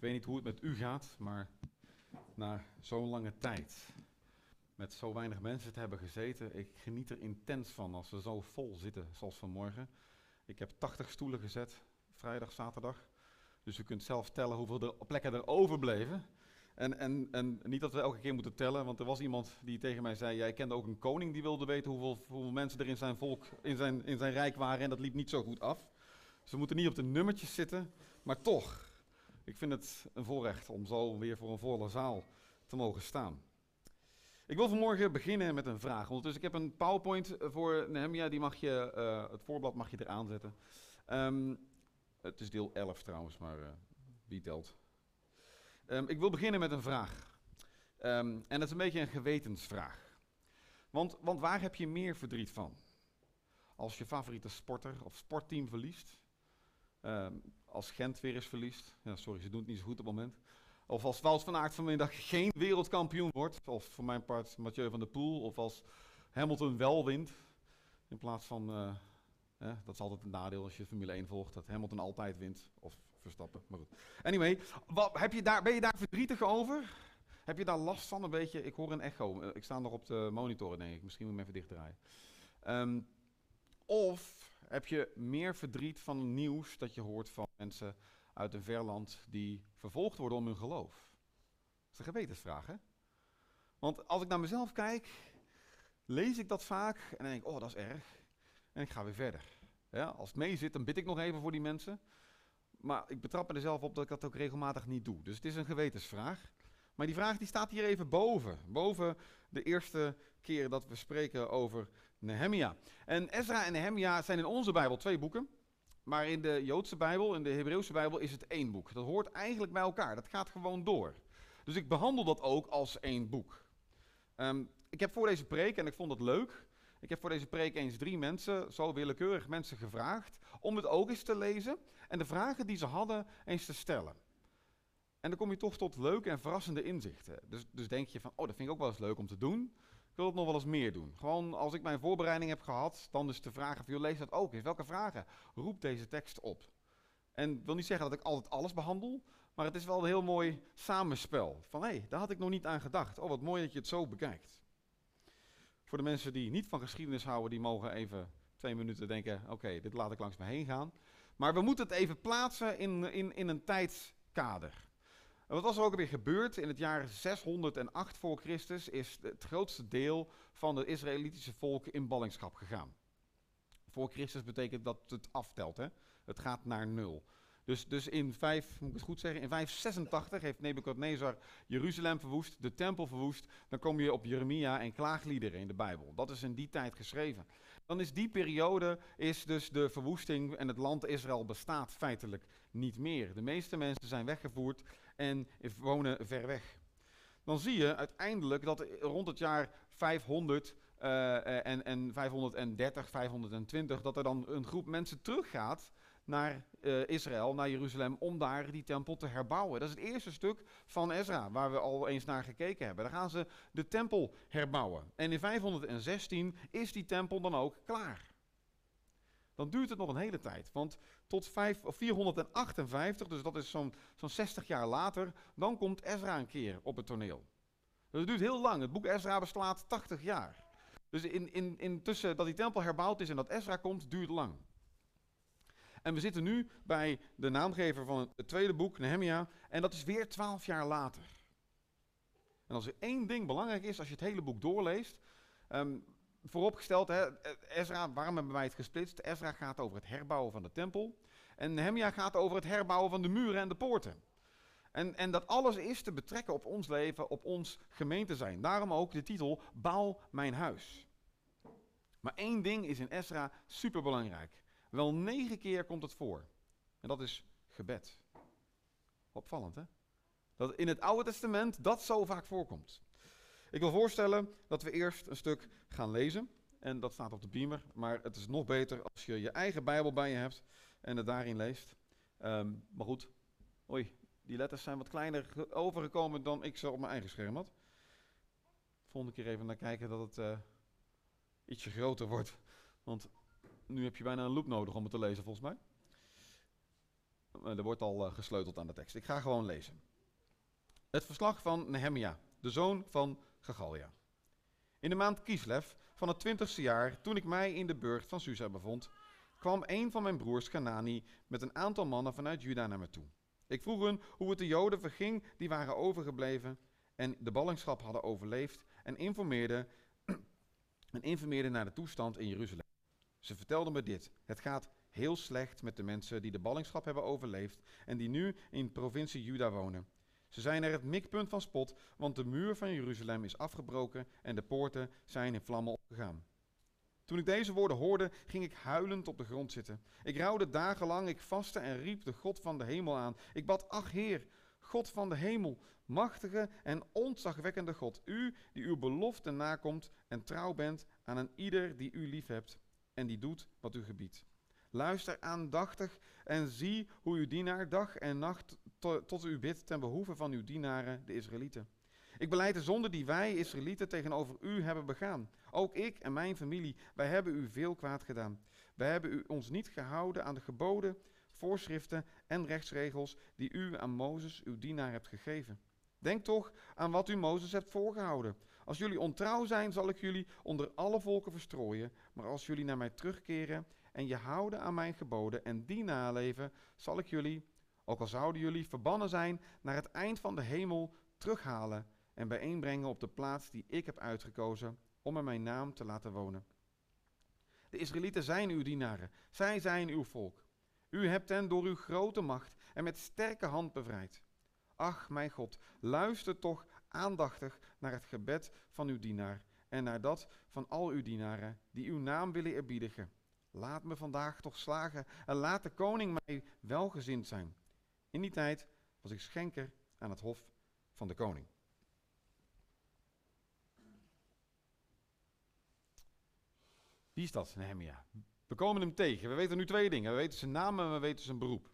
Ik weet niet hoe het met u gaat, maar na zo'n lange tijd met zo weinig mensen te hebben gezeten, ik geniet er intens van als we zo vol zitten zoals vanmorgen. Ik heb 80 stoelen gezet, vrijdag, zaterdag. Dus u kunt zelf tellen hoeveel er, plekken er overbleven. En, en, en niet dat we elke keer moeten tellen, want er was iemand die tegen mij zei: Jij kende ook een koning die wilde weten hoeveel, hoeveel mensen er in zijn volk, in zijn, in zijn rijk waren. En dat liep niet zo goed af. Ze moeten niet op de nummertjes zitten, maar toch. Ik vind het een voorrecht om zo weer voor een volle zaal te mogen staan. Ik wil vanmorgen beginnen met een vraag. Dus ik heb een PowerPoint voor Nehemia, die mag je, uh, het voorblad mag je eraan zetten. Um, het is deel 11 trouwens, maar uh, wie telt? Um, ik wil beginnen met een vraag. Um, en dat is een beetje een gewetensvraag. Want, want waar heb je meer verdriet van? Als je favoriete sporter of sportteam verliest? Um, als Gent weer eens verliest? Ja, sorry, ze doen het niet zo goed op het moment. Of als Wout van Aert vanmiddag geen wereldkampioen wordt. Of voor mijn part Mathieu van der Poel. Of als Hamilton wel wint. In plaats van, eh, dat is altijd een nadeel als je Formule 1 volgt. Dat Hamilton altijd wint. Of Verstappen, maar goed. Anyway, wat, heb je daar, ben je daar verdrietig over? Heb je daar last van een beetje? Ik hoor een echo. Ik sta nog op de monitoren, denk ik. Misschien moet ik hem even dichtdraaien. Um, of heb je meer verdriet van nieuws dat je hoort van mensen uit een verland die vervolgd worden om hun geloof? Dat is een gewetensvraag, hè? Want als ik naar mezelf kijk, lees ik dat vaak en dan denk ik, oh, dat is erg. En ik ga weer verder. Ja, als het mee zit, dan bid ik nog even voor die mensen. Maar ik betrap me er zelf op dat ik dat ook regelmatig niet doe. Dus het is een gewetensvraag. Maar die vraag die staat hier even boven. Boven de eerste keer dat we spreken over Nehemia. En Ezra en Nehemia zijn in onze Bijbel twee boeken. Maar in de Joodse Bijbel, in de Hebreeuwse Bijbel, is het één boek. Dat hoort eigenlijk bij elkaar. Dat gaat gewoon door. Dus ik behandel dat ook als één boek. Um, ik heb voor deze preek, en ik vond het leuk, ik heb voor deze preek eens drie mensen, zo willekeurig mensen, gevraagd om het ook eens te lezen en de vragen die ze hadden eens te stellen. En dan kom je toch tot leuke en verrassende inzichten. Dus, dus denk je van, oh, dat vind ik ook wel eens leuk om te doen. Ik wil het nog wel eens meer doen. Gewoon als ik mijn voorbereiding heb gehad, dan is de vraag, van, lees dat ook eens. Welke vragen roept deze tekst op? En ik wil niet zeggen dat ik altijd alles behandel, maar het is wel een heel mooi samenspel. Van hé, hey, daar had ik nog niet aan gedacht. Oh, wat mooi dat je het zo bekijkt. Voor de mensen die niet van geschiedenis houden, die mogen even twee minuten denken: oké, dit laat ik langs me heen gaan. Maar we moeten het even plaatsen in, in, in een tijdskader. En wat was er ook weer gebeurd? In het jaar 608 voor Christus is het grootste deel van het Israëlitische volk in ballingschap gegaan. Voor Christus betekent dat het aftelt, hè? het gaat naar nul. Dus, dus in 5, moet ik het goed zeggen, in 586 heeft Nebukadnezar Jeruzalem verwoest, de tempel verwoest. Dan kom je op Jeremia en klaagliederen in de Bijbel. Dat is in die tijd geschreven. Dan is die periode, is dus de verwoesting en het land Israël bestaat feitelijk niet meer. De meeste mensen zijn weggevoerd en wonen ver weg. Dan zie je uiteindelijk dat rond het jaar 500 uh, en, en 530, 520, dat er dan een groep mensen teruggaat naar uh, Israël, naar Jeruzalem, om daar die tempel te herbouwen. Dat is het eerste stuk van Ezra, waar we al eens naar gekeken hebben. Daar gaan ze de tempel herbouwen. En in 516 is die tempel dan ook klaar. Dan duurt het nog een hele tijd. Want tot 5, 458, dus dat is zo'n zo'n 60 jaar later, dan komt Ezra een keer op het toneel. Dus het duurt heel lang. Het boek Ezra beslaat 80 jaar. Dus in, in, in tussen dat die tempel herbouwd is en dat Ezra komt, duurt lang. En we zitten nu bij de naamgever van het tweede boek, Nehemia, en dat is weer twaalf jaar later. En als er één ding belangrijk is als je het hele boek doorleest, um, vooropgesteld, hè, Ezra, waarom hebben wij het gesplitst? Ezra gaat over het herbouwen van de tempel en Nehemia gaat over het herbouwen van de muren en de poorten. En, en dat alles is te betrekken op ons leven, op ons gemeente zijn. Daarom ook de titel Bouw mijn huis. Maar één ding is in Ezra superbelangrijk. Wel negen keer komt het voor. En dat is gebed. Opvallend, hè? Dat in het Oude Testament dat zo vaak voorkomt. Ik wil voorstellen dat we eerst een stuk gaan lezen. En dat staat op de beamer. Maar het is nog beter als je je eigen Bijbel bij je hebt en het daarin leest. Um, maar goed, oei, die letters zijn wat kleiner overgekomen dan ik ze op mijn eigen scherm had. Volgende keer even naar kijken dat het uh, ietsje groter wordt. Want nu heb je bijna een loop nodig om het te lezen, volgens mij. er wordt al gesleuteld aan de tekst. Ik ga gewoon lezen. Het verslag van Nehemia, de zoon van In de maand Kislev van het twintigste jaar, toen ik mij in de burcht van Susa bevond, kwam een van mijn broers, Kanani, met een aantal mannen vanuit Juda naar me toe. Ik vroeg hun hoe het de Joden verging die waren overgebleven en de ballingschap hadden overleefd en informeerde, en informeerde naar de toestand in Jeruzalem. Ze vertelden me dit. Het gaat heel slecht met de mensen die de ballingschap hebben overleefd en die nu in provincie Juda wonen. Ze zijn er het mikpunt van spot, want de muur van Jeruzalem is afgebroken en de poorten zijn in vlammen opgegaan. Toen ik deze woorden hoorde, ging ik huilend op de grond zitten. Ik rouwde dagenlang, ik vastte en riep de God van de hemel aan. Ik bad, ach Heer, God van de hemel, machtige en ontzagwekkende God, u die uw belofte nakomt en trouw bent aan een ieder die u liefhebt en die doet wat u gebiedt. Luister aandachtig en zie hoe uw dienaar dag en nacht tot u bidt ten behoeve van uw dienaren, de Israëlieten. Ik beleid de zonde die wij, Israëlieten, tegenover u hebben begaan. Ook ik en mijn familie, wij hebben u veel kwaad gedaan. Wij hebben u ons niet gehouden aan de geboden, voorschriften en rechtsregels die u aan Mozes, uw dienaar, hebt gegeven. Denk toch aan wat u Mozes hebt voorgehouden. Als jullie ontrouw zijn, zal ik jullie onder alle volken verstrooien. Maar als jullie naar mij terugkeren en je houden aan mijn geboden en die naleven, zal ik jullie, ook al zouden jullie verbannen zijn, naar het eind van de hemel terughalen en bijeenbrengen op de plaats die ik heb uitgekozen om er mijn naam te laten wonen. De Israëlieten zijn uw dienaren, zij zijn uw volk. U hebt hen door uw grote macht en met sterke hand bevrijd. Ach, mijn God, luister toch aandachtig naar het gebed van uw dienaar en naar dat van al uw dienaren die uw naam willen eerbiedigen. Laat me vandaag toch slagen en laat de koning mij welgezind zijn. In die tijd was ik schenker aan het hof van de koning. Wie is dat, Nehemia? We komen hem tegen. We weten nu twee dingen. We weten zijn naam en we weten zijn beroep.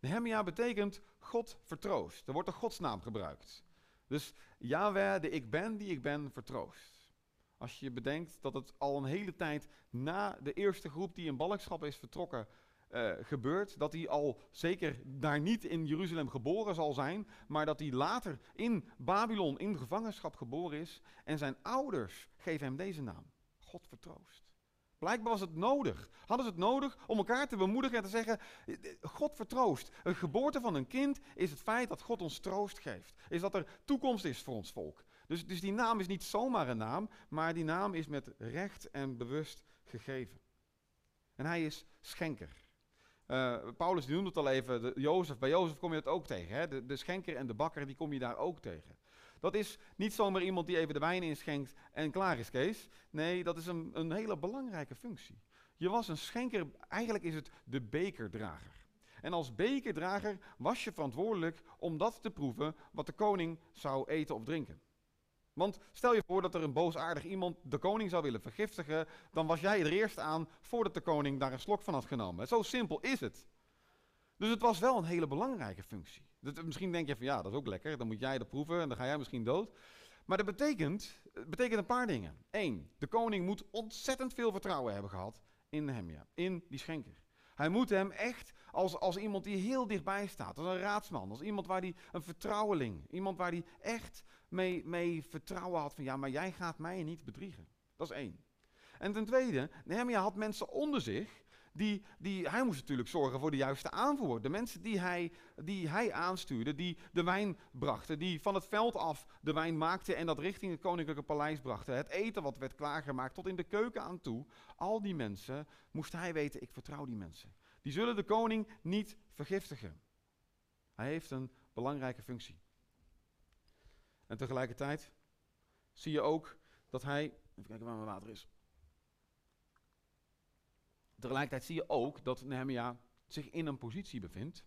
Nehemia betekent God vertroost. Er wordt een godsnaam gebruikt. Dus Yahweh, de ik ben die ik ben, vertroost. Als je bedenkt dat het al een hele tijd na de eerste groep die in ballingschap is vertrokken uh, gebeurt, dat hij al zeker daar niet in Jeruzalem geboren zal zijn, maar dat hij later in Babylon in gevangenschap geboren is en zijn ouders geven hem deze naam. God vertroost. Blijkbaar was het nodig. Hadden ze het nodig om elkaar te bemoedigen en te zeggen: God vertroost. Een geboorte van een kind is het feit dat God ons troost geeft. Is dat er toekomst is voor ons volk. Dus, dus die naam is niet zomaar een naam, maar die naam is met recht en bewust gegeven. En hij is schenker. Uh, Paulus noemde het al even, de, Jozef, bij Jozef kom je het ook tegen. Hè? De, de schenker en de bakker, die kom je daar ook tegen. Dat is niet zomaar iemand die even de wijn inschenkt en klaar is, Kees. Nee, dat is een, een hele belangrijke functie. Je was een schenker, eigenlijk is het de bekerdrager. En als bekerdrager was je verantwoordelijk om dat te proeven wat de koning zou eten of drinken. Want stel je voor dat er een boosaardig iemand de koning zou willen vergiftigen, dan was jij er eerst aan voordat de koning daar een slok van had genomen. Zo simpel is het. Dus het was wel een hele belangrijke functie. Dat, misschien denk je van ja, dat is ook lekker, dan moet jij dat proeven en dan ga jij misschien dood. Maar dat betekent, betekent een paar dingen. Eén, de koning moet ontzettend veel vertrouwen hebben gehad in Nehemia, in die schenker. Hij moet hem echt als, als iemand die heel dichtbij staat, als een raadsman, als iemand waar die een vertrouweling, iemand waar die echt mee, mee vertrouwen had van ja, maar jij gaat mij niet bedriegen. Dat is één. En ten tweede, Nehemia had mensen onder zich die, die, hij moest natuurlijk zorgen voor de juiste aanvoer. De mensen die hij, die hij aanstuurde, die de wijn brachten, die van het veld af de wijn maakten en dat richting het koninklijke paleis brachten. Het eten wat werd klaargemaakt tot in de keuken aan toe. Al die mensen moest hij weten, ik vertrouw die mensen. Die zullen de koning niet vergiftigen. Hij heeft een belangrijke functie. En tegelijkertijd zie je ook dat hij. Even kijken waar mijn water is. Tegelijkertijd zie je ook dat Nehemia zich in een positie bevindt.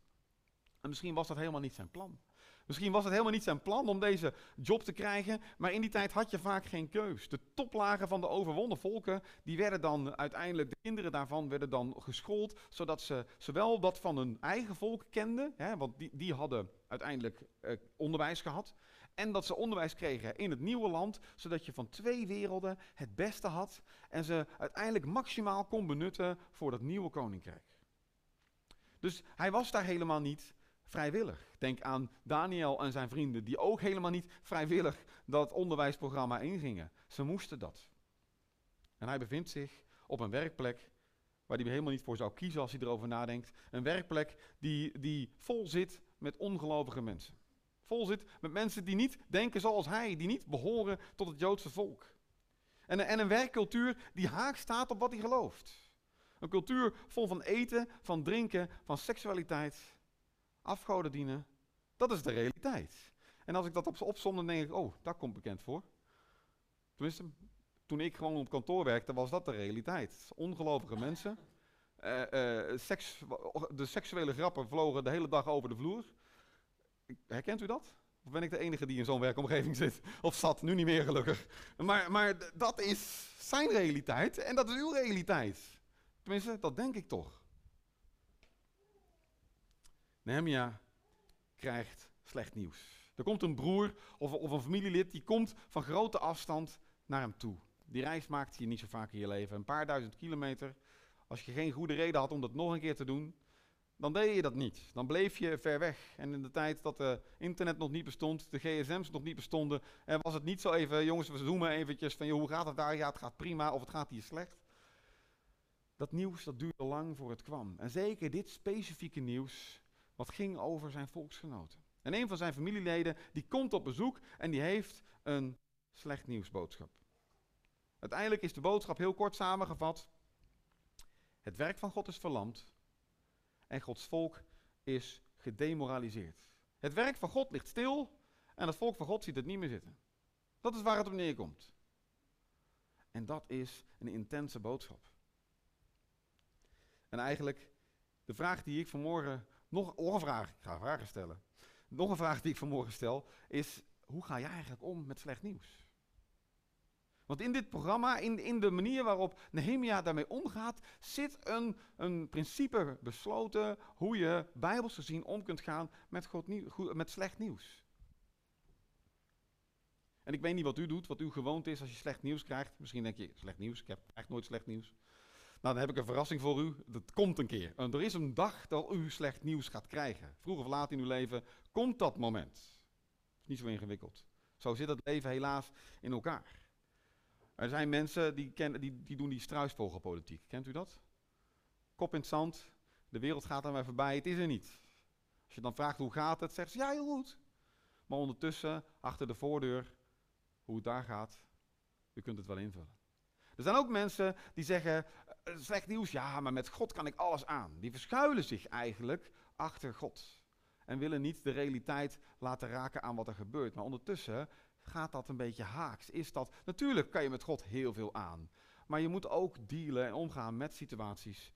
En misschien was dat helemaal niet zijn plan. Misschien was het helemaal niet zijn plan om deze job te krijgen, maar in die tijd had je vaak geen keus. De toplagen van de overwonnen volken, die werden dan uiteindelijk, de kinderen daarvan werden dan geschoold, zodat ze zowel dat van hun eigen volk kenden, hè, want die, die hadden uiteindelijk eh, onderwijs gehad, en dat ze onderwijs kregen in het nieuwe land, zodat je van twee werelden het beste had en ze uiteindelijk maximaal kon benutten voor dat nieuwe koninkrijk. Dus hij was daar helemaal niet vrijwillig. Denk aan Daniel en zijn vrienden, die ook helemaal niet vrijwillig dat onderwijsprogramma ingingen. Ze moesten dat. En hij bevindt zich op een werkplek waar hij helemaal niet voor zou kiezen als hij erover nadenkt. Een werkplek die, die vol zit met ongelovige mensen. Vol zit met mensen die niet denken zoals hij, die niet behoren tot het Joodse volk. En, en een werkcultuur die haak staat op wat hij gelooft. Een cultuur vol van eten, van drinken, van seksualiteit, afgoden dienen. Dat is de realiteit. En als ik dat op dan denk ik, oh, dat komt bekend voor. Tenminste, toen ik gewoon op kantoor werkte, was dat de realiteit. Ongelovige mensen. Uh, uh, seks, de seksuele grappen vlogen de hele dag over de vloer. Herkent u dat? Of ben ik de enige die in zo'n werkomgeving zit? Of zat? Nu niet meer gelukkig. Maar, maar dat is zijn realiteit en dat is uw realiteit. Tenminste, dat denk ik toch. Nehemia krijgt slecht nieuws. Er komt een broer of, of een familielid die komt van grote afstand naar hem toe. Die reis maakt je niet zo vaak in je leven. Een paar duizend kilometer. Als je geen goede reden had om dat nog een keer te doen, dan deed je dat niet. Dan bleef je ver weg. En in de tijd dat de internet nog niet bestond, de gsm's nog niet bestonden, en was het niet zo even, jongens, we zoomen eventjes van, joh, hoe gaat het daar? Ja, het gaat prima, of het gaat hier slecht. Dat nieuws, dat duurde lang voor het kwam. En zeker dit specifieke nieuws, wat ging over zijn volksgenoten. En een van zijn familieleden, die komt op bezoek en die heeft een slecht nieuwsboodschap. Uiteindelijk is de boodschap heel kort samengevat. Het werk van God is verlamd en Gods volk is gedemoraliseerd. Het werk van God ligt stil en het volk van God ziet het niet meer zitten. Dat is waar het op neerkomt. En dat is een intense boodschap. En eigenlijk, de vraag die ik vanmorgen, nog, een vraag, ik ga vragen stellen. Nog een vraag die ik vanmorgen stel, is hoe ga jij eigenlijk om met slecht nieuws? Want in dit programma, in, in de manier waarop Nehemia daarmee omgaat, zit een, een principe besloten hoe je bijbels gezien om kunt gaan met, met slecht nieuws. En ik weet niet wat u doet, wat uw gewoonte is als je slecht nieuws krijgt. Misschien denk je, slecht nieuws, ik heb echt nooit slecht nieuws. Nou, dan heb ik een verrassing voor u. Dat komt een keer. Er is een dag dat u slecht nieuws gaat krijgen. Vroeg of laat in uw leven komt dat moment. Niet zo ingewikkeld. Zo zit het leven helaas in elkaar. Er zijn mensen die, die, die doen die struisvogelpolitiek. Kent u dat? Kop in het zand, de wereld gaat aan mij voorbij, het is er niet. Als je dan vraagt hoe gaat het, zegt ze ja heel goed. Maar ondertussen, achter de voordeur, hoe het daar gaat, u kunt het wel invullen. Er zijn ook mensen die zeggen, slecht nieuws, ja, maar met God kan ik alles aan. Die verschuilen zich eigenlijk achter God. En willen niet de realiteit laten raken aan wat er gebeurt. Maar ondertussen gaat dat een beetje haaks? Is dat, natuurlijk kan je met God heel veel aan. Maar je moet ook dealen en omgaan met situaties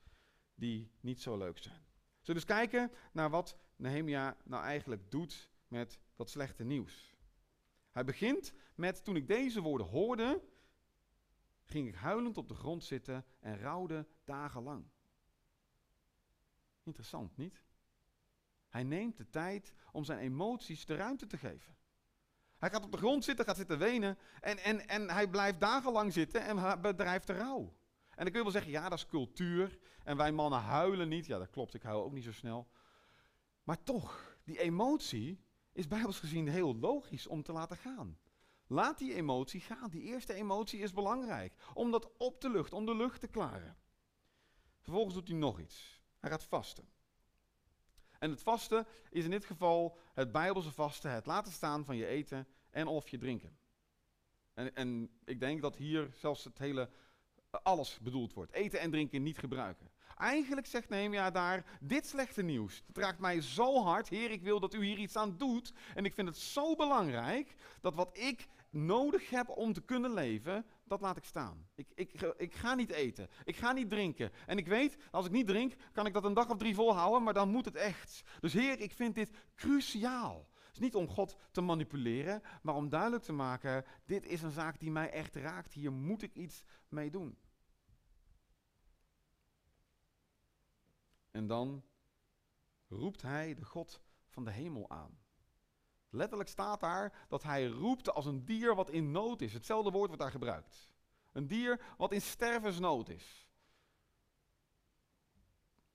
die niet zo leuk zijn. Zullen we dus kijken naar wat Nehemia nou eigenlijk doet met dat slechte nieuws. Hij begint met, toen ik deze woorden hoorde, ging ik huilend op de grond zitten en rouwde dagenlang. Interessant, niet? Hij neemt de tijd om zijn emoties de ruimte te geven. Hij gaat op de grond zitten, gaat zitten wenen en, en, en hij blijft dagenlang zitten en bedrijft de rouw. En dan kun je wel zeggen, ja, dat is cultuur en wij mannen huilen niet. Ja, dat klopt, ik huil ook niet zo snel. Maar toch, die emotie is bijbels gezien heel logisch om te laten gaan. Laat die emotie gaan. Die eerste emotie is belangrijk. Om dat op te luchten, om de lucht te klaren. Vervolgens doet hij nog iets. Hij gaat vasten. En het vasten is in dit geval het Bijbelse vasten, het laten staan van je eten en of je drinken. En, en ik denk dat hier zelfs het hele, alles bedoeld wordt. Eten en drinken niet gebruiken. Eigenlijk zegt Nehemia daar, dit slechte nieuws, het raakt mij zo hard. Heer, ik wil dat u hier iets aan doet. En ik vind het zo belangrijk dat wat ik nodig heb om te kunnen leven, dat laat ik staan. Ik, ik, ik ga niet eten. Ik ga niet drinken. En ik weet, als ik niet drink, kan ik dat een dag of drie volhouden, maar dan moet het echt. Dus Heer, ik vind dit cruciaal. Het is niet om God te manipuleren, maar om duidelijk te maken, dit is een zaak die mij echt raakt. Hier moet ik iets mee doen. En dan roept hij de God van de hemel aan. Letterlijk staat daar dat hij roept als een dier wat in nood is. Hetzelfde woord wordt daar gebruikt. Een dier wat in stervensnood is.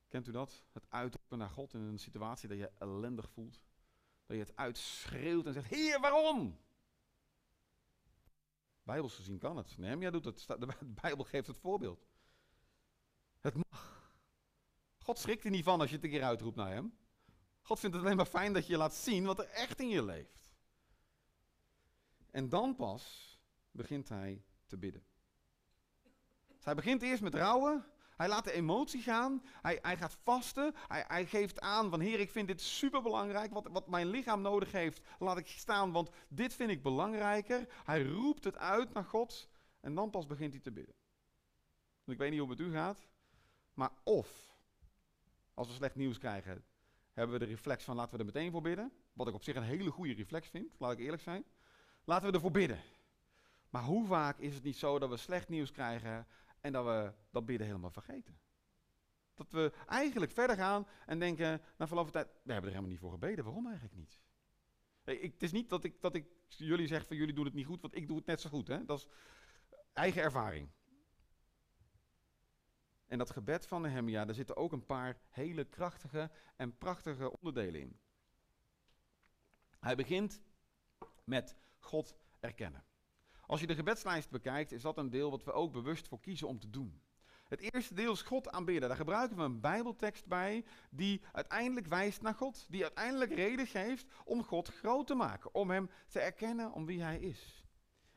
Kent u dat? Het uitroepen naar God in een situatie dat je ellendig voelt. Dat je het uitschreeuwt en zegt, Heer, waarom? Bijbels gezien kan het. Nehemia doet het. De Bijbel geeft het voorbeeld. Het mag. God schrikt er niet van als je het een keer uitroept naar hem. God vindt het alleen maar fijn dat je laat zien wat er echt in je leeft. En dan pas begint hij te bidden. Dus hij begint eerst met rouwen. Hij laat de emotie gaan. Hij, hij gaat vasten. Hij, hij, geeft aan van Heer, ik vind dit superbelangrijk. Wat, wat mijn lichaam nodig heeft, laat ik staan, want dit vind ik belangrijker. Hij roept het uit naar God. En dan pas begint hij te bidden. Ik weet niet hoe het met u gaat. Maar of, als we slecht nieuws krijgen, hebben we de reflex van laten we er meteen voor bidden. Wat ik op zich een hele goede reflex vind, laat ik eerlijk zijn. Laten we ervoor bidden. Maar hoe vaak is het niet zo dat we slecht nieuws krijgen en dat we dat bidden helemaal vergeten? Dat we eigenlijk verder gaan en denken, na verloop van tijd, we hebben er helemaal niet voor gebeden. Waarom eigenlijk niet? Ik, het is niet dat ik, dat ik jullie zeg van jullie doen het niet goed, want ik doe het net zo goed. Hè? Dat is eigen ervaring. En dat gebed van Nehemia, daar zitten ook een paar hele krachtige en prachtige onderdelen in. Hij begint met God erkennen. Als je de gebedslijst bekijkt, is dat een deel wat we ook bewust voor kiezen om te doen. Het eerste deel is God aanbidden. Daar gebruiken we een Bijbeltekst bij die uiteindelijk wijst naar God. Die uiteindelijk reden geeft om God groot te maken. Om hem te erkennen om wie hij is.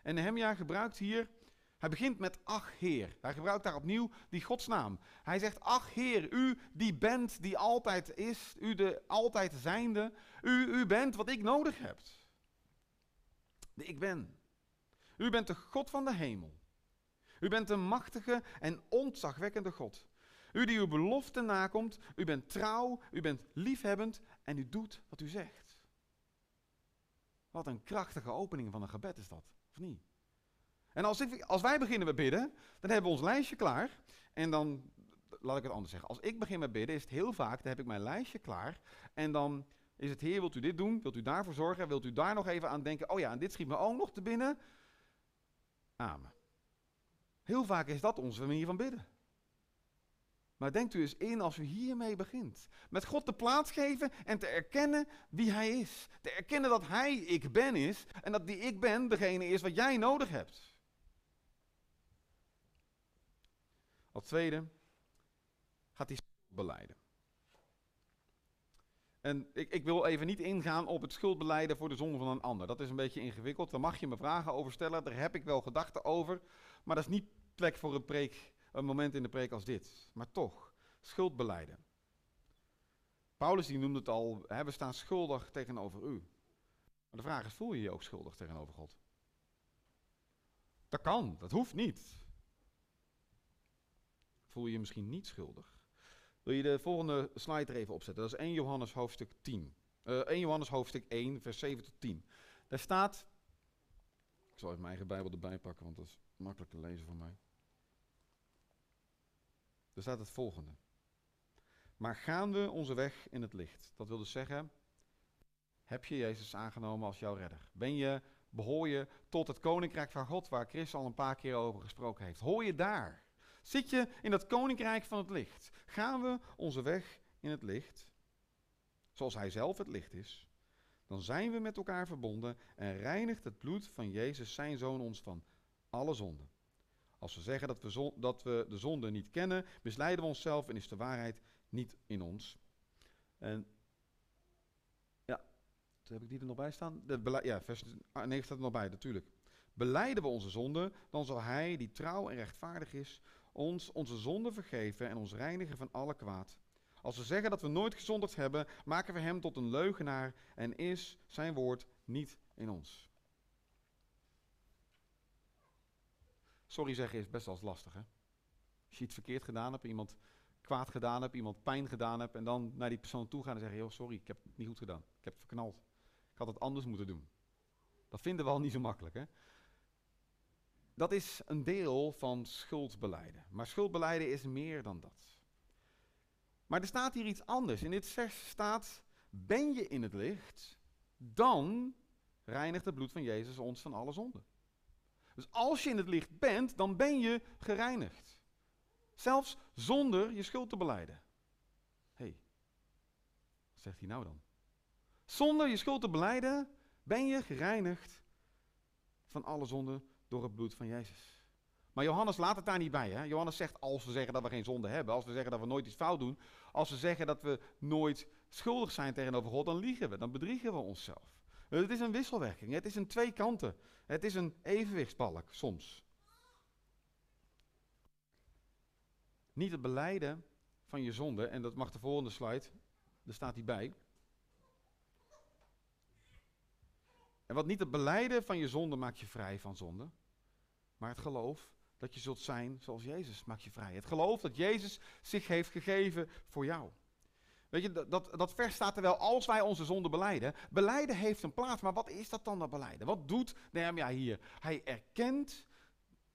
En Nehemia gebruikt hier, hij begint met ach Heer. Hij gebruikt daar opnieuw die Godsnaam. Hij zegt ach Heer, u die bent, die altijd is, u de altijd zijnde. U, u bent wat ik nodig heb. De ik ben. U bent de God van de hemel. U bent een machtige en ontzagwekkende God. U die uw belofte nakomt, u bent trouw, u bent liefhebbend en u doet wat u zegt. Wat een krachtige opening van een gebed is dat, of niet? En als, als wij beginnen met bidden, dan hebben we ons lijstje klaar. En dan, laat ik het anders zeggen, als ik begin met bidden, is het heel vaak, dan heb ik mijn lijstje klaar. En dan is het, Heer, wilt u dit doen? Wilt u daarvoor zorgen? Wilt u daar nog even aan denken? Oh ja, en dit schiet me ook nog te binnen. Amen. Heel vaak is dat onze manier van bidden. Maar denkt u eens in als u hiermee begint. Met God de plaats geven en te erkennen wie Hij is. Te erkennen dat Hij ik ben is en dat die ik ben degene is wat jij nodig hebt. Als tweede gaat hij beleiden. En ik, ik, wil even niet ingaan op het schuldbeleiden voor de zonde van een ander. Dat is een beetje ingewikkeld. Daar mag je me vragen over stellen. Daar heb ik wel gedachten over. Maar dat is niet plek voor een, preek, een moment in de preek als dit. Maar toch, schuldbeleiden. Paulus die noemde het al, hè, we staan schuldig tegenover u. Maar de vraag is, voel je je ook schuldig tegenover God? Dat kan, dat hoeft niet. Voel je je misschien niet schuldig? Wil je de volgende slide er even opzetten? Dat is 1 Johannes hoofdstuk 10. Uh, 1 Johannes hoofdstuk 1, vers 7 tot 10. Daar staat. Ik zal even mijn eigen Bijbel erbij pakken, want dat is makkelijk te lezen voor mij. Er staat het volgende. Maar gaan we onze weg in het licht? Dat wil dus zeggen, heb je Jezus aangenomen als jouw redder? Ben je, behoor je tot het koninkrijk van God, waar Chris al een paar keer over gesproken heeft? Hoor je daar? Zit je in dat koninkrijk van het licht? Gaan we onze weg in het licht, zoals Hij zelf het licht is, dan zijn we met elkaar verbonden en reinigt het bloed van Jezus, zijn Zoon, ons van alle zonden. Als we zeggen dat we, dat we de zonde niet kennen, misleiden we onszelf en is de waarheid niet in ons. En ja, heb ik die er nog bij staan? De ja, vers 9 staat er nog bij, natuurlijk. Beleiden we onze zonde, dan zal Hij, die trouw en rechtvaardig is, ons onze zonde vergeven en ons reinigen van alle kwaad. Als we zeggen dat we nooit gezondigd hebben, maken we hem tot een leugenaar en is zijn woord niet in ons. Sorry zeggen is best wel lastig, hè? Als je iets verkeerd gedaan hebt, iemand kwaad gedaan hebt, iemand pijn gedaan hebt, en dan naar die persoon toe gaan en zeggen: sorry, ik heb het niet goed gedaan. Ik heb het verknald. Ik had het anders moeten doen. Dat vinden we al niet zo makkelijk, hè? Dat is een deel van schuldbeleiden. Maar schuldbeleiden is meer dan dat. Maar er staat hier iets anders. In dit vers staat: Ben je in het licht, dan reinigt het bloed van Jezus ons van alle zonden. Dus als je in het licht bent, dan ben je gereinigd. Zelfs zonder je schuld te beleiden. zegt hij nou dan? Zonder je schuld te beleiden, ben je gereinigd van alle zonden door het bloed van Jezus. Maar Johannes laat het daar niet bij. Hè? Johannes zegt als we zeggen dat we geen zonde hebben, als we zeggen dat we nooit iets fout doen, als we zeggen dat we nooit schuldig zijn tegenover God, dan liegen we, dan bedriegen we onszelf. Het is een wisselwerking, het is een twee kanten. Het is een evenwichtsbalk soms. Niet het beleiden van je zonde, en dat mag de volgende slide, daar staat hij bij. En wat niet het beleiden van je zonde maakt je vrij van zonde, maar het geloof dat je zult zijn zoals Jezus maakt je vrij. Het geloof dat Jezus zich heeft gegeven voor jou. Weet je, dat, dat, dat vers staat er wel als wij onze zonde beleiden. Beleiden heeft een plaats, maar wat is dat dan dat beleiden? Wat doet Nehemia hier? Hij erkent,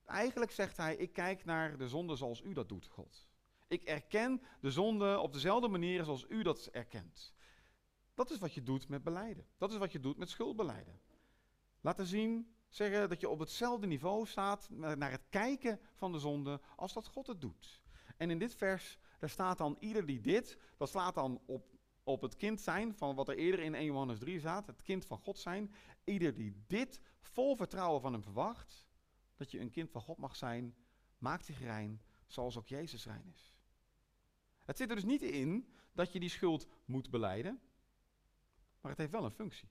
eigenlijk zegt hij, ik kijk naar de zonde zoals u dat doet, God. Ik erken de zonde op dezelfde manier zoals u dat erkent. Dat is wat je doet met beleiden. Dat is wat je doet met schuldbeleiden. Laten zien, zeggen dat je op hetzelfde niveau staat naar het kijken van de zonde als dat God het doet. En in dit vers, daar staat dan ieder die dit, dat slaat dan op, op het kind zijn van wat er eerder in 1 Johannes 3 staat, het kind van God zijn. Ieder die dit vol vertrouwen van hem verwacht, dat je een kind van God mag zijn, maakt zich rein zoals ook Jezus rein is. Het zit er dus niet in dat je die schuld moet beleiden, maar het heeft wel een functie.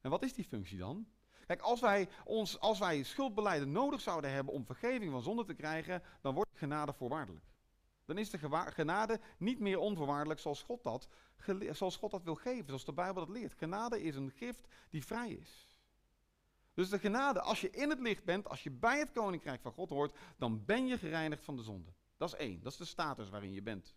En wat is die functie dan? Kijk, als wij, ons, als wij schuldbeleiden nodig zouden hebben om vergeving van zonde te krijgen, dan wordt genade voorwaardelijk. Dan is de genade niet meer onvoorwaardelijk zoals God, dat, zoals God dat wil geven, zoals de Bijbel dat leert. Genade is een gift die vrij is. Dus de genade, als je in het licht bent, als je bij het koninkrijk van God hoort, dan ben je gereinigd van de zonde. Dat is één, dat is de status waarin je bent.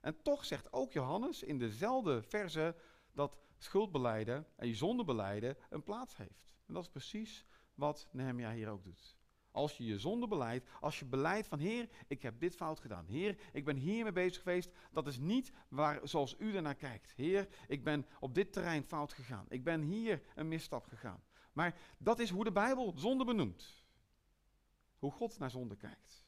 En toch zegt ook Johannes in dezelfde verse dat schuldbeleiden en je zondebeleiden een plaats heeft. En dat is precies wat Nehemia hier ook doet. Als je je zonde beleidt, als je beleidt van Heer, ik heb dit fout gedaan. Heer, ik ben hiermee bezig geweest. Dat is niet waar, zoals u ernaar kijkt. Heer, ik ben op dit terrein fout gegaan. Ik ben hier een misstap gegaan. Maar dat is hoe de Bijbel zonde benoemt. Hoe God naar zonde kijkt.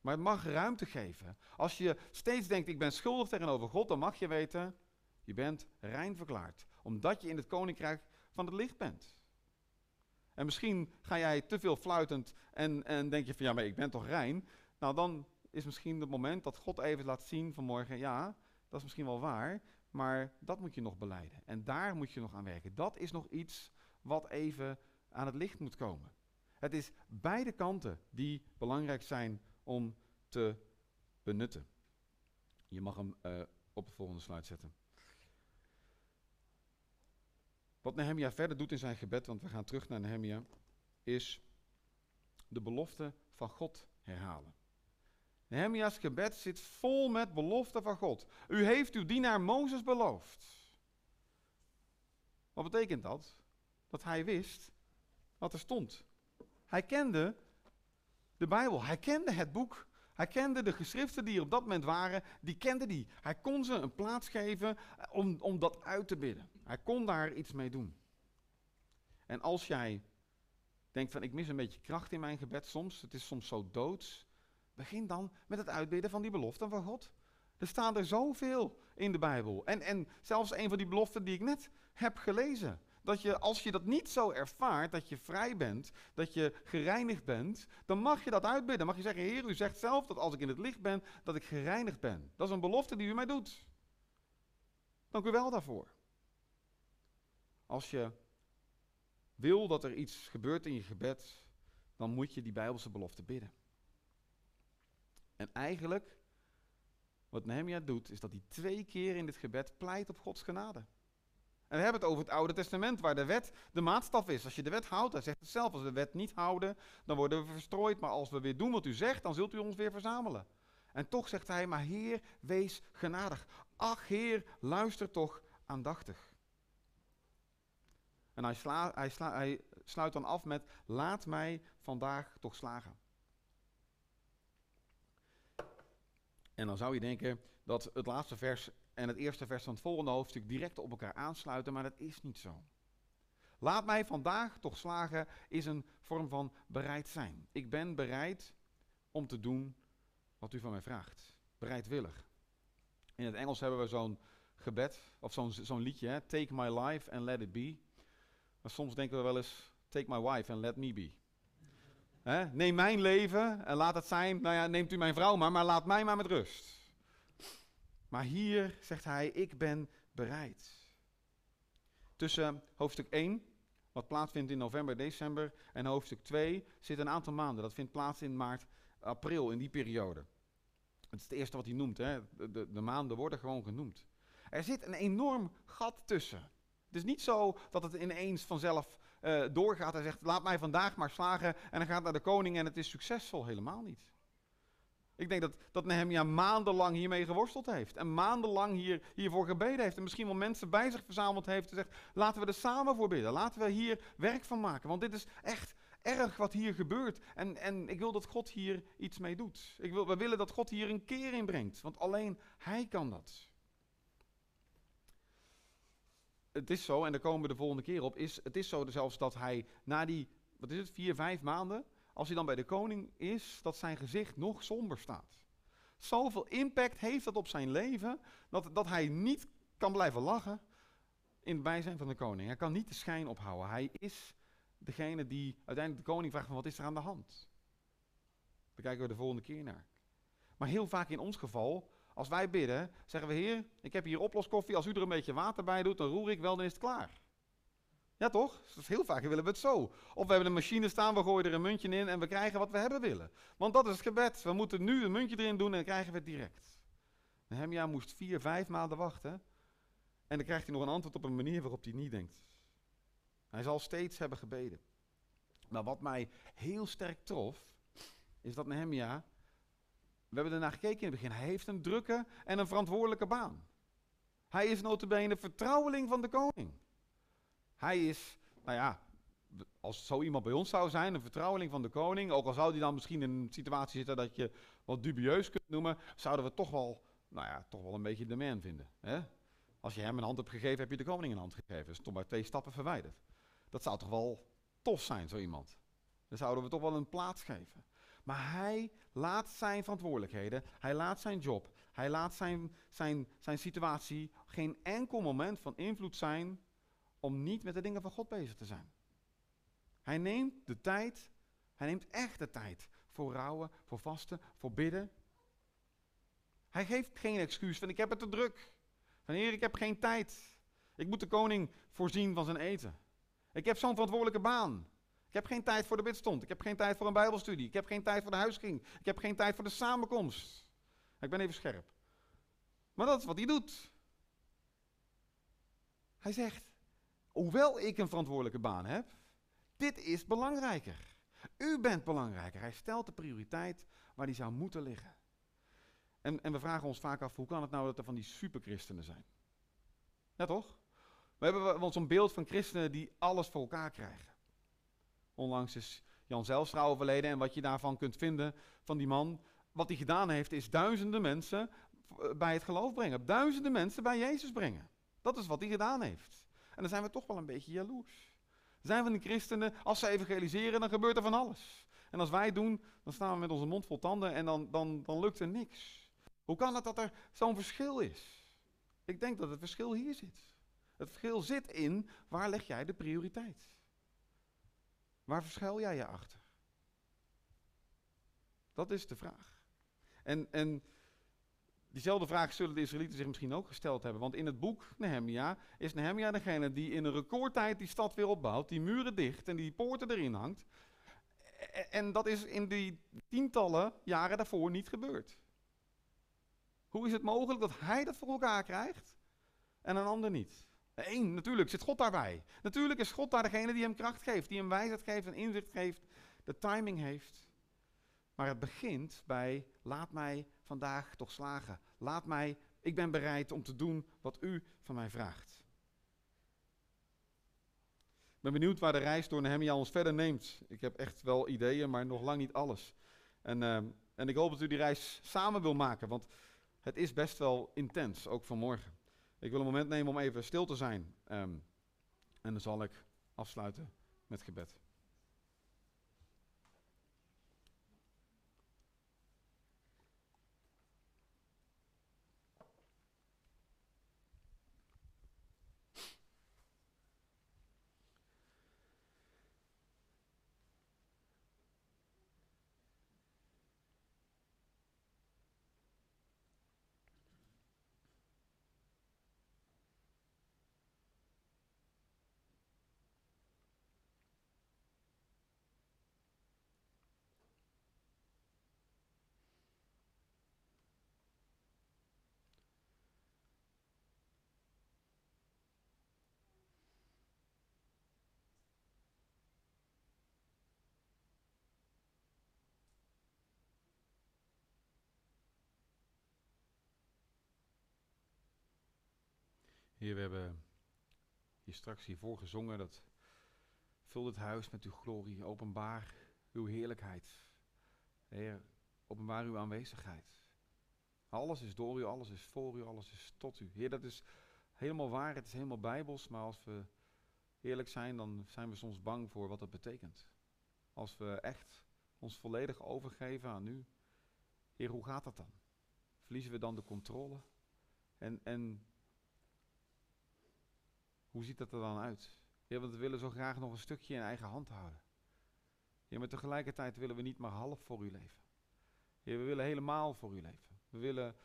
Maar het mag ruimte geven. Als je steeds denkt, ik ben schuldig tegenover God, dan mag je weten, je bent rein verklaard. Omdat je in het koninkrijk van het licht bent. En misschien ga jij te veel fluitend en, en denk je van ja, maar ik ben toch rein. Nou, dan is misschien het moment dat God even laat zien vanmorgen, ja, dat is misschien wel waar, maar dat moet je nog beleiden. En daar moet je nog aan werken. Dat is nog iets wat even aan het licht moet komen. Het is beide kanten die belangrijk zijn om te benutten. Je mag hem uh, op de volgende slide zetten. Wat Nehemia verder doet in zijn gebed, want we gaan terug naar Nehemia, is de belofte van God herhalen. Nehemia's gebed zit vol met beloften van God. U heeft uw dienaar Mozes beloofd. Wat betekent dat? Dat hij wist wat er stond. Hij kende de Bijbel, hij kende het boek, hij kende de geschriften die er op dat moment waren, die kende die. Hij kon ze een plaats geven om, om dat uit te bidden. Hij kon daar iets mee doen. En als jij denkt van ik mis een beetje kracht in mijn gebed soms, het is soms zo doods, begin dan met het uitbidden van die beloften van God. Er staan er zoveel in de Bijbel. En, en zelfs een van die beloften die ik net heb gelezen. Dat je, als je dat niet zo ervaart, dat je vrij bent, dat je gereinigd bent, dan mag je dat uitbidden. Mag je zeggen, Heer, u zegt zelf dat als ik in het licht ben, dat ik gereinigd ben. Dat is een belofte die u mij doet. Dank u wel daarvoor. Als je wil dat er iets gebeurt in je gebed, dan moet je die Bijbelse belofte bidden. En eigenlijk, wat Nehemia doet, is dat hij twee keer in dit gebed pleit op Gods genade. En we hebben het over het Oude Testament, waar de wet de maatstaf is. Als je de wet houdt, hij zegt het zelf, als we de wet niet houden, dan worden we verstrooid. Maar als we weer doen wat u zegt, dan zult u ons weer verzamelen. En toch zegt hij, maar Heer, wees genadig. Ach Heer, luister toch aandachtig. En hij, hij, hij sluit dan af met: Laat mij vandaag toch slagen. En dan zou je denken dat het laatste vers en het eerste vers van het volgende hoofdstuk direct op elkaar aansluiten, maar dat is niet zo. Laat mij vandaag toch slagen is een vorm van bereid zijn. Ik ben bereid om te doen wat u van mij vraagt. Bereidwillig. In het Engels hebben we zo'n gebed, of zo'n zo'n liedje, hè? Take my life and let it be. Maar soms denken we wel eens, take my wife and let me be. Neem mijn leven en laat het zijn, nou ja, neemt u mijn vrouw maar, maar laat mij maar met rust. Maar hier zegt hij, ik ben bereid. Tussen hoofdstuk 1, wat plaatsvindt in november, december, en hoofdstuk 2 zit een aantal maanden. Dat vindt plaats in maart, april, in die periode. Het is het eerste wat hij noemt, hè? De, de maanden worden gewoon genoemd. Er zit een enorm gat tussen. Het is niet zo dat het ineens vanzelf uh, doorgaat en zegt: Laat mij vandaag maar slagen. En dan gaat naar de koning en het is succesvol. Helemaal niet. Ik denk dat, dat Nehemia maandenlang hiermee geworsteld heeft. En maandenlang hier, hiervoor gebeden heeft. En misschien wel mensen bij zich verzameld heeft. En zegt: Laten we er samen voor bidden. Laten we hier werk van maken. Want dit is echt erg wat hier gebeurt. En, en ik wil dat God hier iets mee doet. Ik wil, we willen dat God hier een keer in brengt. Want alleen Hij kan dat het is zo, en daar komen we de volgende keer op, is, het is zo zelfs dat hij na die, wat is het, vier, vijf maanden, als hij dan bij de koning is, dat zijn gezicht nog somber staat. Zoveel impact heeft dat op zijn leven, dat, dat hij niet kan blijven lachen in het bijzijn van de koning. Hij kan niet de schijn ophouden. Hij is degene die uiteindelijk de koning vraagt van wat is er aan de hand. Daar kijken we de volgende keer naar. Maar heel vaak in ons geval als wij bidden, zeggen we, Heer, ik heb hier oploskoffie. Als u er een beetje water bij doet, dan roer ik wel, dan is het klaar. Ja, toch? Heel vaak willen we het zo. Of we hebben een machine staan, we gooien er een muntje in en we krijgen wat we hebben willen. Want dat is het gebed. We moeten nu een muntje erin doen en dan krijgen we het direct. Nehemia moest vier, vijf maanden wachten. En dan krijgt hij nog een antwoord op een manier waarop hij niet denkt. Hij zal steeds hebben gebeden. Maar wat mij heel sterk trof, is dat Nehemia we hebben ernaar gekeken in het begin. Hij heeft een drukke en een verantwoordelijke baan. Hij is notabene vertrouweling van de koning. Hij is, nou ja, als zo iemand bij ons zou zijn, een vertrouweling van de koning, ook al zou die dan misschien in een situatie zitten dat je wat dubieus kunt noemen, zouden we toch wel, nou ja, toch wel een beetje de man vinden. Hè? Als je hem een hand hebt gegeven, heb je de koning een hand gegeven. Dat is toch maar twee stappen verwijderd. Dat zou toch wel tof zijn, zo iemand. Dan zouden we toch wel een plaats geven. Maar hij laat zijn verantwoordelijkheden, hij laat zijn job, hij laat zijn, zijn, zijn situatie geen enkel moment van invloed zijn om niet met de dingen van God bezig te zijn. Hij neemt de tijd, hij neemt echt de tijd voor rouwen, voor vasten, voor bidden. Hij geeft geen excuus van ik heb het te druk. Van heer, ik heb geen tijd. Ik moet de koning voorzien van zijn eten. Ik heb zo'n verantwoordelijke baan. Ik heb geen tijd voor de bidstond. Ik heb geen tijd voor een bijbelstudie. Ik heb geen tijd voor de huisging. Ik heb geen tijd voor de samenkomst. Ik ben even scherp. Maar dat is wat hij doet. Hij zegt, hoewel ik een verantwoordelijke baan heb, dit is belangrijker. U bent belangrijker. Hij stelt de prioriteit waar die zou moeten liggen. En, en we vragen ons vaak af, hoe kan het nou dat er van die superchristenen zijn? Ja toch? We hebben zo'n beeld van christenen die alles voor elkaar krijgen. Onlangs is Jan Zijlstra overleden en wat je daarvan kunt vinden van die man. Wat hij gedaan heeft is duizenden mensen eh, bij het geloof brengen. Duizenden mensen bij Jezus brengen. Dat is wat hij gedaan heeft. En dan zijn we toch wel een beetje jaloers. Zijn van die christenen, als ze evangeliseren, dan gebeurt er van alles. En als wij doen, dan staan we met onze mond vol tanden en dan, dan, dan lukt er niks. Hoe kan het dat er zo'n verschil is? Ik denk dat het verschil hier zit. Het verschil zit in waar leg jij de prioriteit? Waar verschuil jij je achter? Dat is de vraag. En, en diezelfde vraag zullen de Israëlieten zich misschien ook gesteld hebben. Want in het boek Nehemia is Nehemia degene die in een recordtijd die stad weer opbouwt, die muren dicht en die poorten erin hangt. En dat is in die tientallen jaren daarvoor niet gebeurd. Hoe is het mogelijk dat hij dat voor elkaar krijgt en een ander niet? Eén, natuurlijk zit God daarbij. Natuurlijk is God daar degene die hem kracht geeft, die hem wijsheid geeft en inzicht geeft, de timing heeft. Maar het begint bij, laat mij vandaag toch slagen. Laat mij, ik ben bereid om te doen wat u van mij vraagt. Ik ben benieuwd waar de reis door Nehemia ons verder neemt. Ik heb echt wel ideeën, maar nog lang niet alles. En, ehm, en ik hoop dat u die reis samen wil maken, want het is best wel intens, ook vanmorgen. Ik wil een moment nemen om even stil te zijn. Ehm, en dan zal ik afsluiten met gebed. We hebben hier straks hiervoor gezongen dat vul het huis met uw glorie, openbaar uw heerlijkheid. Heer, openbaar uw aanwezigheid. Alles is door u, alles is voor u, alles is tot u. Heer, dat is helemaal waar, het is helemaal bijbels, maar als we eerlijk zijn, dan zijn we soms bang voor wat dat betekent. Als we echt ons volledig overgeven aan u. Heer, hoe gaat dat dan? Verliezen we dan de controle? En, en hoe ziet dat er dan uit? Want we willen zo graag nog een stukje in eigen hand houden. Maar tegelijkertijd willen we niet maar half voor u leven. We willen helemaal voor u leven. We willen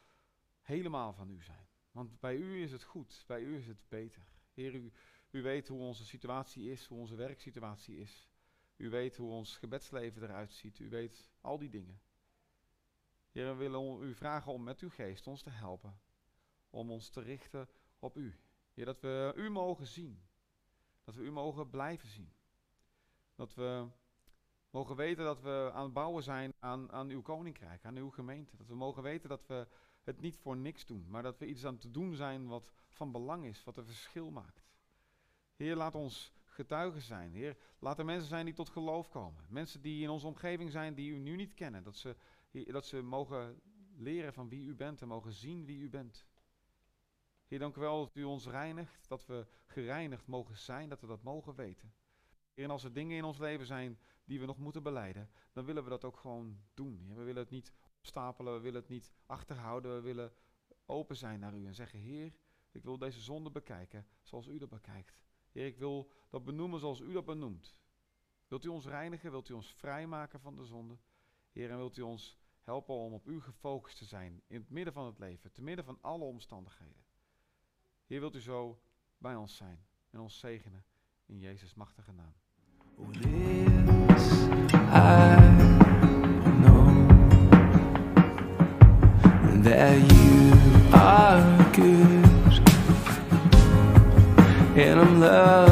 helemaal van u zijn. Want bij u is het goed, bij u is het beter. Heer, u, u weet hoe onze situatie is, hoe onze werksituatie is. U weet hoe ons gebedsleven eruit ziet. U weet al die dingen. Heer, we willen u vragen om met uw geest ons te helpen. Om ons te richten op u. Heer, dat we u mogen zien. Dat we u mogen blijven zien. Dat we mogen weten dat we aan het bouwen zijn aan, aan uw koninkrijk, aan uw gemeente. Dat we mogen weten dat we het niet voor niks doen, maar dat we iets aan te doen zijn wat van belang is, wat een verschil maakt. Heer, laat ons getuigen zijn. Heer, laat er mensen zijn die tot geloof komen. Mensen die in onze omgeving zijn die u nu niet kennen. Dat ze, dat ze mogen leren van wie u bent en mogen zien wie u bent. Heer, dank u wel dat u ons reinigt, dat we gereinigd mogen zijn, dat we dat mogen weten. Heer, en als er dingen in ons leven zijn die we nog moeten beleiden, dan willen we dat ook gewoon doen. We willen het niet opstapelen, we willen het niet achterhouden, we willen open zijn naar u en zeggen, Heer, ik wil deze zonde bekijken zoals u dat bekijkt. Heer, ik wil dat benoemen zoals u dat benoemt. Wilt u ons reinigen? Wilt u ons vrijmaken van de zonde? Heer, en wilt u ons helpen om op u gefocust te zijn in het midden van het leven, te midden van alle omstandigheden. Heer, wilt u zo bij ons zijn en ons zegenen in Jezus' machtige naam. that you are good and I'm.